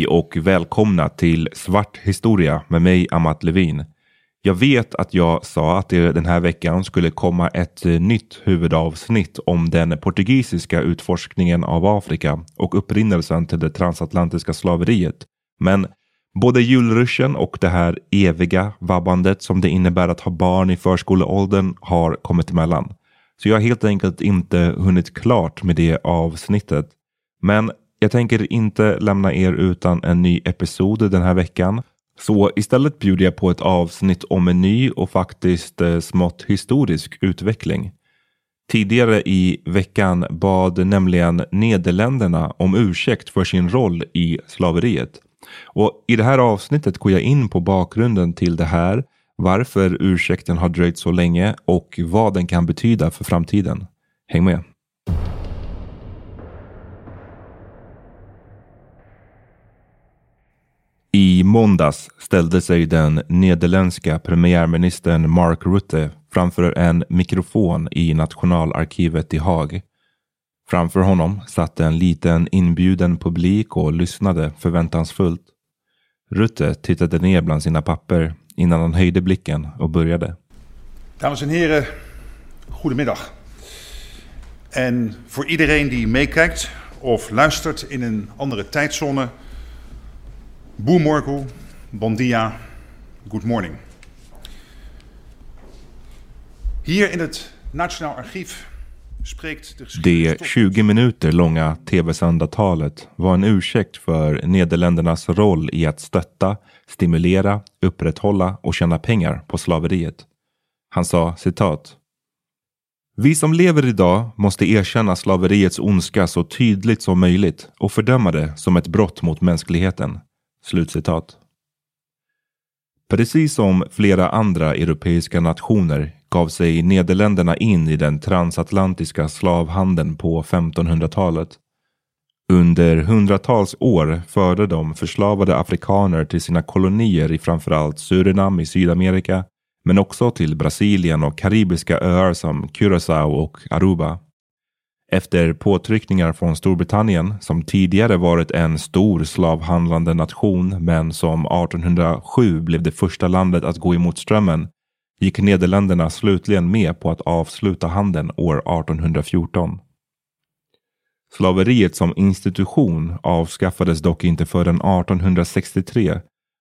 Hej och välkomna till Svart historia med mig Amat Levin. Jag vet att jag sa att det den här veckan skulle komma ett eh, nytt huvudavsnitt om den portugisiska utforskningen av Afrika och upprinnelsen till det transatlantiska slaveriet. Men både julruschen och det här eviga vabbandet som det innebär att ha barn i förskoleåldern har kommit emellan. Så jag har helt enkelt inte hunnit klart med det avsnittet. Men jag tänker inte lämna er utan en ny episod den här veckan. Så istället bjuder jag på ett avsnitt om en ny och faktiskt eh, smått historisk utveckling. Tidigare i veckan bad nämligen Nederländerna om ursäkt för sin roll i slaveriet. Och I det här avsnittet går jag in på bakgrunden till det här, varför ursäkten har dröjt så länge och vad den kan betyda för framtiden. Häng med! Måndags ställde sig den nederländska premiärministern Mark Rutte framför en mikrofon i nationalarkivet i Haag. Framför honom satt en liten inbjuden publik och lyssnade förväntansfullt. Rutte tittade ner bland sina papper innan han höjde blicken och började. Dames en heren, goedemiddag. En voor iedereen die meekijkt of luistert in een andere tijdzone Boemorkel, bon dia, good morning. Hier in het Nationaal Archief spreekt de Det 20 minuter långa tv-sända talet var en ursäkt för Nederländernas roll i att stötta, stimulera, upprätthålla och tjäna pengar på slaveriet. Han sa citat. Vi som lever idag måste erkänna slaveriets ondska så tydligt som möjligt och fördöma det som ett brott mot mänskligheten. Slutcitat. Precis som flera andra europeiska nationer gav sig Nederländerna in i den transatlantiska slavhandeln på 1500-talet. Under hundratals år förde de förslavade afrikaner till sina kolonier i framförallt Surinam i Sydamerika, men också till Brasilien och karibiska öar som Curaçao och Aruba. Efter påtryckningar från Storbritannien, som tidigare varit en stor slavhandlande nation, men som 1807 blev det första landet att gå emot strömmen, gick Nederländerna slutligen med på att avsluta handeln år 1814. Slaveriet som institution avskaffades dock inte förrän 1863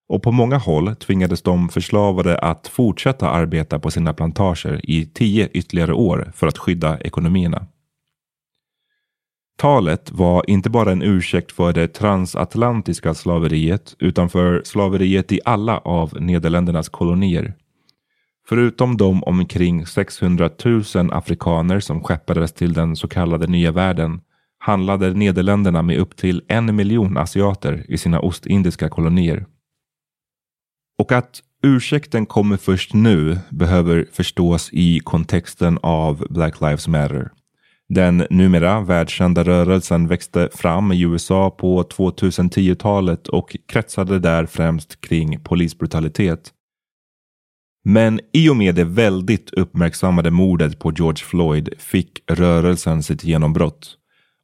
och på många håll tvingades de förslavade att fortsätta arbeta på sina plantager i tio ytterligare år för att skydda ekonomierna. Talet var inte bara en ursäkt för det transatlantiska slaveriet utan för slaveriet i alla av Nederländernas kolonier. Förutom de omkring 600 000 afrikaner som skeppades till den så kallade nya världen handlade Nederländerna med upp till en miljon asiater i sina ostindiska kolonier. Och att ursäkten kommer först nu behöver förstås i kontexten av Black Lives Matter. Den numera världskända rörelsen växte fram i USA på 2010-talet och kretsade där främst kring polisbrutalitet. Men i och med det väldigt uppmärksammade mordet på George Floyd fick rörelsen sitt genombrott.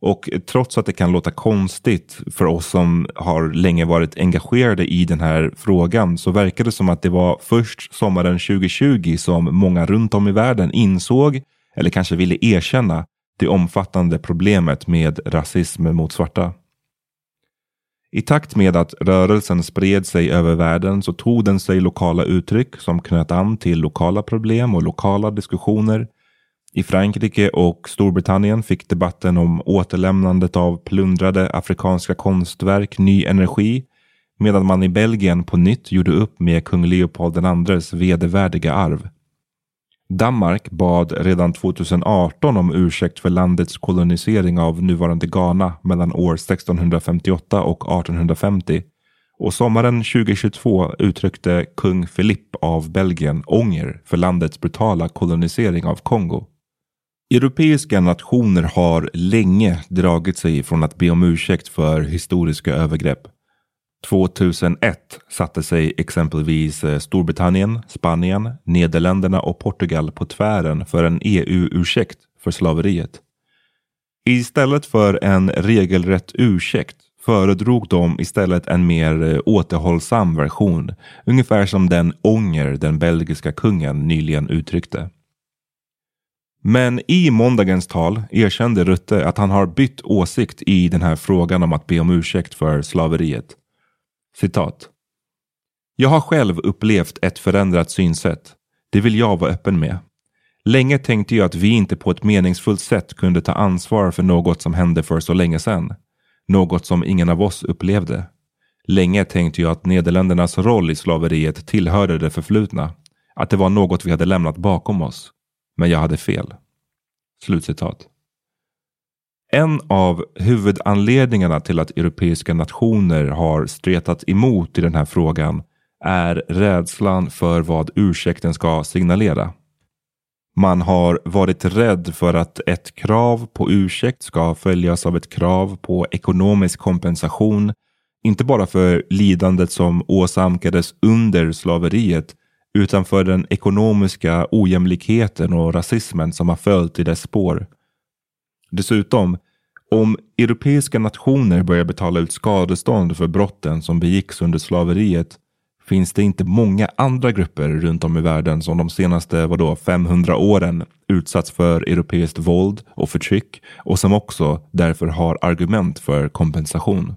Och trots att det kan låta konstigt för oss som har länge varit engagerade i den här frågan så verkar det som att det var först sommaren 2020 som många runt om i världen insåg, eller kanske ville erkänna, det omfattande problemet med rasism mot svarta. I takt med att rörelsen spred sig över världen så tog den sig lokala uttryck som knöt an till lokala problem och lokala diskussioner. I Frankrike och Storbritannien fick debatten om återlämnandet av plundrade afrikanska konstverk ny energi medan man i Belgien på nytt gjorde upp med kung Leopold IIs vedervärdiga arv. Danmark bad redan 2018 om ursäkt för landets kolonisering av nuvarande Ghana mellan år 1658 och 1850 och sommaren 2022 uttryckte kung Philippe av Belgien ånger för landets brutala kolonisering av Kongo. Europeiska nationer har länge dragit sig från att be om ursäkt för historiska övergrepp. 2001 satte sig exempelvis eh, Storbritannien, Spanien, Nederländerna och Portugal på tvären för en EU-ursäkt för slaveriet. Istället för en regelrätt ursäkt föredrog de istället en mer eh, återhållsam version, ungefär som den ånger den belgiska kungen nyligen uttryckte. Men i måndagens tal erkände Rutte att han har bytt åsikt i den här frågan om att be om ursäkt för slaveriet. Citat. Jag har själv upplevt ett förändrat synsätt. Det vill jag vara öppen med. Länge tänkte jag att vi inte på ett meningsfullt sätt kunde ta ansvar för något som hände för så länge sedan. Något som ingen av oss upplevde. Länge tänkte jag att Nederländernas roll i slaveriet tillhörde det förflutna. Att det var något vi hade lämnat bakom oss. Men jag hade fel. Slutcitat. En av huvudanledningarna till att europeiska nationer har stretat emot i den här frågan är rädslan för vad ursäkten ska signalera. Man har varit rädd för att ett krav på ursäkt ska följas av ett krav på ekonomisk kompensation, inte bara för lidandet som åsamkades under slaveriet, utan för den ekonomiska ojämlikheten och rasismen som har följt i dess spår. Dessutom, om europeiska nationer börjar betala ut skadestånd för brotten som begicks under slaveriet finns det inte många andra grupper runt om i världen som de senaste vadå, 500 åren utsatts för europeiskt våld och förtryck och som också därför har argument för kompensation.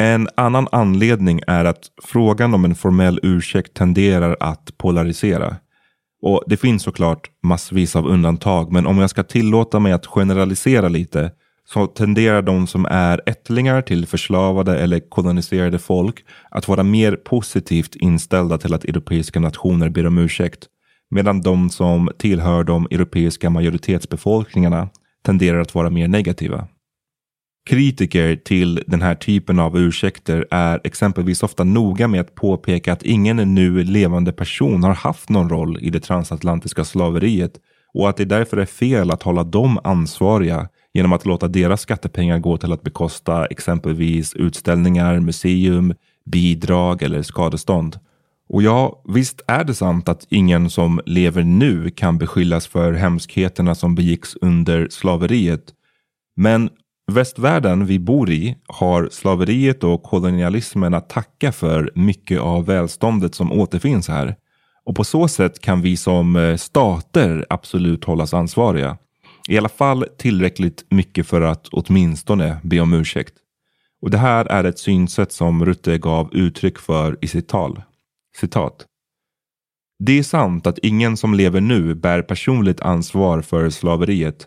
En annan anledning är att frågan om en formell ursäkt tenderar att polarisera. Och det finns såklart massvis av undantag, men om jag ska tillåta mig att generalisera lite så tenderar de som är ättlingar till förslavade eller koloniserade folk att vara mer positivt inställda till att europeiska nationer ber om ursäkt. Medan de som tillhör de europeiska majoritetsbefolkningarna tenderar att vara mer negativa. Kritiker till den här typen av ursäkter är exempelvis ofta noga med att påpeka att ingen nu levande person har haft någon roll i det transatlantiska slaveriet och att det därför är fel att hålla dem ansvariga genom att låta deras skattepengar gå till att bekosta exempelvis utställningar, museum, bidrag eller skadestånd. Och ja, visst är det sant att ingen som lever nu kan beskyllas för hemskheterna som begicks under slaveriet. Men Västvärlden vi bor i har slaveriet och kolonialismen att tacka för mycket av välståndet som återfinns här. Och på så sätt kan vi som eh, stater absolut hållas ansvariga. I alla fall tillräckligt mycket för att åtminstone be om ursäkt. Och det här är ett synsätt som Rutte gav uttryck för i sitt tal. Citat. Det är sant att ingen som lever nu bär personligt ansvar för slaveriet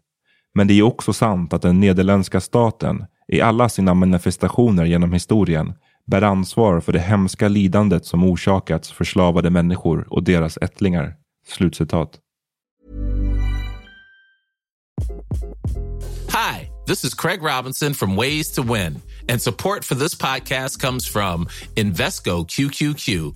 men det är också sant att den nederländska staten i alla sina manifestationer genom historien bär ansvar för det hemska lidandet som orsakats förslavade människor och deras ättlingar. Slutcitat. Hi, this is Craig Robinson from Ways to Win. And support for this podcast comes from Invesco QQQ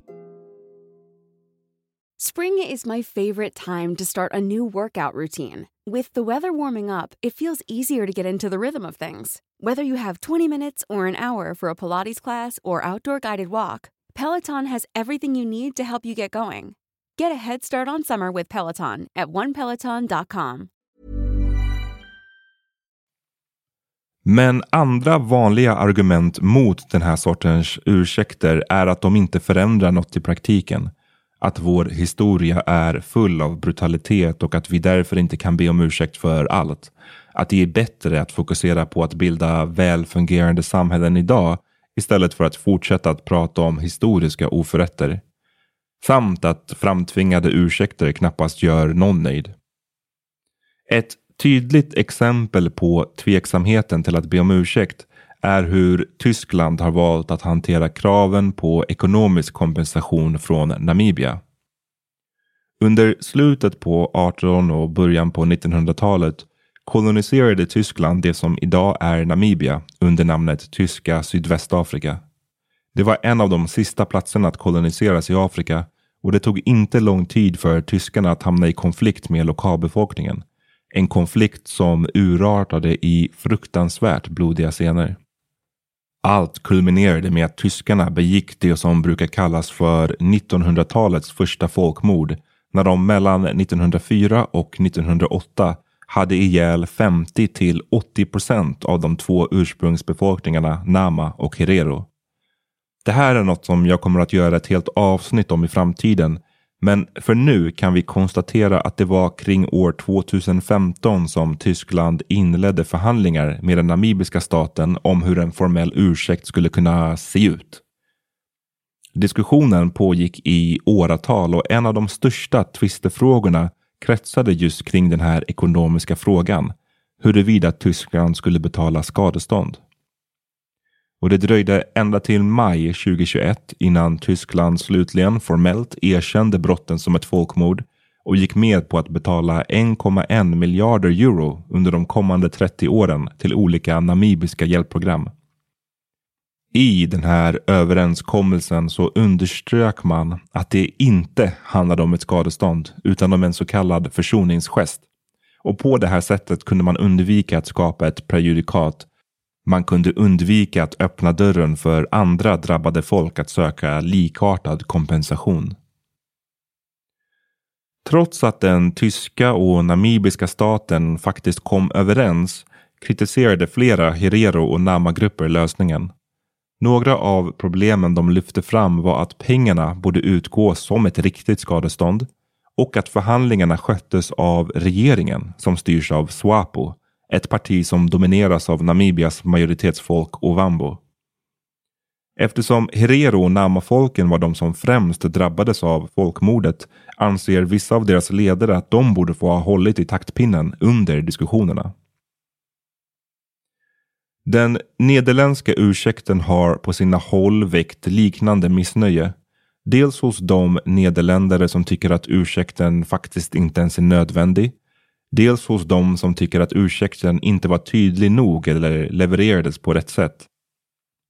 Spring is my favorite time to start a new workout routine. With the weather warming up, it feels easier to get into the rhythm of things. Whether you have 20 minutes or an hour for a Pilates class or outdoor guided walk, Peloton has everything you need to help you get going. Get a head start on summer with Peloton at onepeloton.com. Men andra vanliga argument mot den här sortens ursäkter är att de inte förändrar något i praktiken. Att vår historia är full av brutalitet och att vi därför inte kan be om ursäkt för allt. Att det är bättre att fokusera på att bilda välfungerande samhällen idag istället för att fortsätta att prata om historiska oförrätter. Samt att framtvingade ursäkter knappast gör någon nöjd. Ett tydligt exempel på tveksamheten till att be om ursäkt är hur Tyskland har valt att hantera kraven på ekonomisk kompensation från Namibia. Under slutet på 1800 och början på 1900-talet koloniserade Tyskland det som idag är Namibia under namnet Tyska Sydvästafrika. Det var en av de sista platserna att koloniseras i Afrika och det tog inte lång tid för tyskarna att hamna i konflikt med lokalbefolkningen. En konflikt som urartade i fruktansvärt blodiga scener. Allt kulminerade med att tyskarna begick det som brukar kallas för 1900-talets första folkmord när de mellan 1904 och 1908 hade ihjäl 50 till 80 procent av de två ursprungsbefolkningarna Nama och Herero. Det här är något som jag kommer att göra ett helt avsnitt om i framtiden men för nu kan vi konstatera att det var kring år 2015 som Tyskland inledde förhandlingar med den namibiska staten om hur en formell ursäkt skulle kunna se ut. Diskussionen pågick i åratal och en av de största tvistefrågorna kretsade just kring den här ekonomiska frågan. Huruvida Tyskland skulle betala skadestånd. Och det dröjde ända till maj 2021 innan Tyskland slutligen formellt erkände brotten som ett folkmord och gick med på att betala 1,1 miljarder euro under de kommande 30 åren till olika namibiska hjälpprogram. I den här överenskommelsen så underströk man att det inte handlade om ett skadestånd utan om en så kallad försoningsgest. Och på det här sättet kunde man undvika att skapa ett prejudikat man kunde undvika att öppna dörren för andra drabbade folk att söka likartad kompensation. Trots att den tyska och namibiska staten faktiskt kom överens kritiserade flera Herero och Nama-grupper lösningen. Några av problemen de lyfte fram var att pengarna borde utgå som ett riktigt skadestånd och att förhandlingarna sköttes av regeringen som styrs av SWAPO ett parti som domineras av Namibias majoritetsfolk Ovambo. Eftersom Herero och Nama-folken var de som främst drabbades av folkmordet anser vissa av deras ledare att de borde få ha hållit i taktpinnen under diskussionerna. Den nederländska ursäkten har på sina håll väckt liknande missnöje. Dels hos de nederländare som tycker att ursäkten faktiskt inte ens är nödvändig Dels hos de som tycker att ursäkten inte var tydlig nog eller levererades på rätt sätt.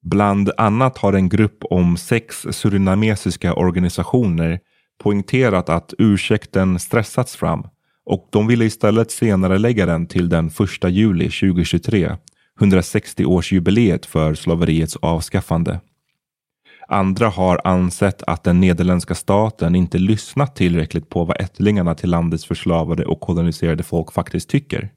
Bland annat har en grupp om sex surinamesiska organisationer poängterat att ursäkten stressats fram och de ville istället senare lägga den till den 1 juli 2023, 160-årsjubileet för slaveriets avskaffande. Andra har ansett att den nederländska staten inte lyssnat tillräckligt på vad ättlingarna till landets förslavade och koloniserade folk faktiskt tycker.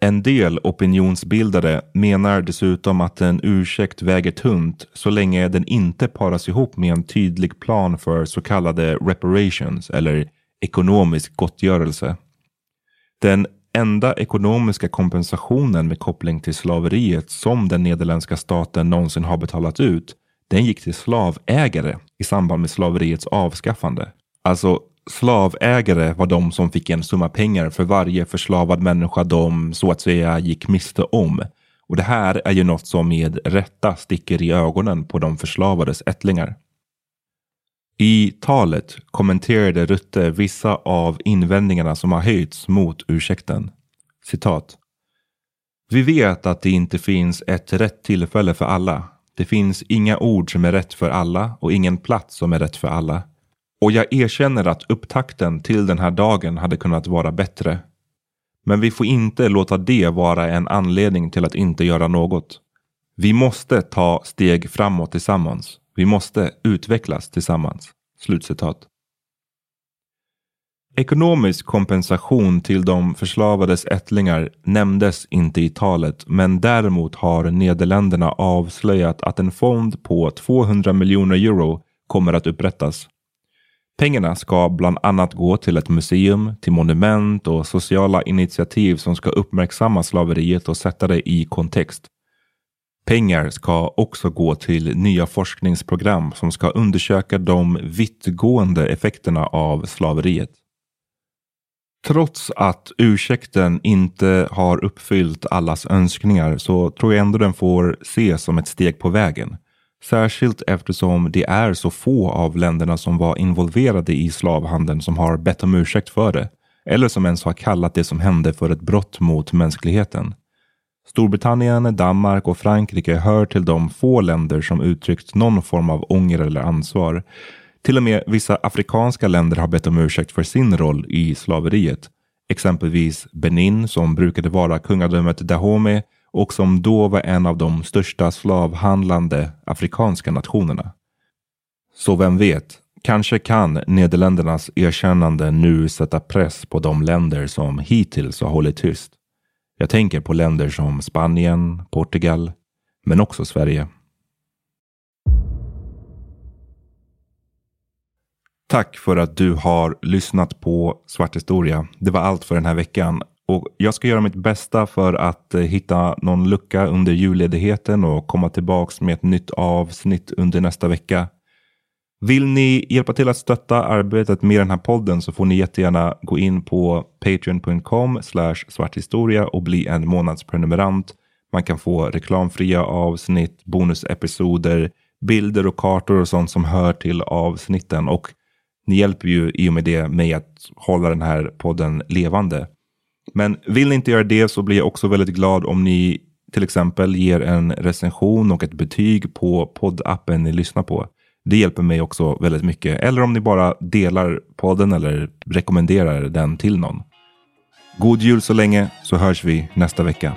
En del opinionsbildare menar dessutom att en ursäkt väger tunt så länge den inte paras ihop med en tydlig plan för så kallade reparations eller ekonomisk gottgörelse. Den enda ekonomiska kompensationen med koppling till slaveriet som den nederländska staten någonsin har betalat ut den gick till slavägare i samband med slaveriets avskaffande. Alltså slavägare var de som fick en summa pengar för varje förslavad människa de så att säga gick miste om. Och det här är ju något som med rätta sticker i ögonen på de förslavades ättlingar. I talet kommenterade Rutte vissa av invändningarna som har höjts mot ursäkten. Citat. Vi vet att det inte finns ett rätt tillfälle för alla. Det finns inga ord som är rätt för alla och ingen plats som är rätt för alla. Och jag erkänner att upptakten till den här dagen hade kunnat vara bättre. Men vi får inte låta det vara en anledning till att inte göra något. Vi måste ta steg framåt tillsammans. Vi måste utvecklas tillsammans. Slutcitat. Ekonomisk kompensation till de förslavades ättlingar nämndes inte i talet men däremot har Nederländerna avslöjat att en fond på 200 miljoner euro kommer att upprättas. Pengarna ska bland annat gå till ett museum, till monument och sociala initiativ som ska uppmärksamma slaveriet och sätta det i kontext. Pengar ska också gå till nya forskningsprogram som ska undersöka de vittgående effekterna av slaveriet. Trots att ursäkten inte har uppfyllt allas önskningar så tror jag ändå den får ses som ett steg på vägen. Särskilt eftersom det är så få av länderna som var involverade i slavhandeln som har bett om ursäkt för det. Eller som ens har kallat det som hände för ett brott mot mänskligheten. Storbritannien, Danmark och Frankrike hör till de få länder som uttryckt någon form av ånger eller ansvar. Till och med vissa afrikanska länder har bett om ursäkt för sin roll i slaveriet. Exempelvis Benin som brukade vara kungadömet Dahomey och som då var en av de största slavhandlande afrikanska nationerna. Så vem vet, kanske kan Nederländernas erkännande nu sätta press på de länder som hittills har hållit tyst. Jag tänker på länder som Spanien, Portugal, men också Sverige. Tack för att du har lyssnat på Svart historia. Det var allt för den här veckan. Och jag ska göra mitt bästa för att eh, hitta någon lucka under julledigheten och komma tillbaks med ett nytt avsnitt under nästa vecka. Vill ni hjälpa till att stötta arbetet med den här podden så får ni jättegärna gå in på patreon.com svarthistoria och bli en månadsprenumerant. Man kan få reklamfria avsnitt, bonusepisoder, bilder och kartor och sånt som hör till avsnitten. Och ni hjälper ju i och med det mig att hålla den här podden levande. Men vill ni inte göra det så blir jag också väldigt glad om ni till exempel ger en recension och ett betyg på poddappen ni lyssnar på. Det hjälper mig också väldigt mycket. Eller om ni bara delar podden eller rekommenderar den till någon. God jul så länge så hörs vi nästa vecka.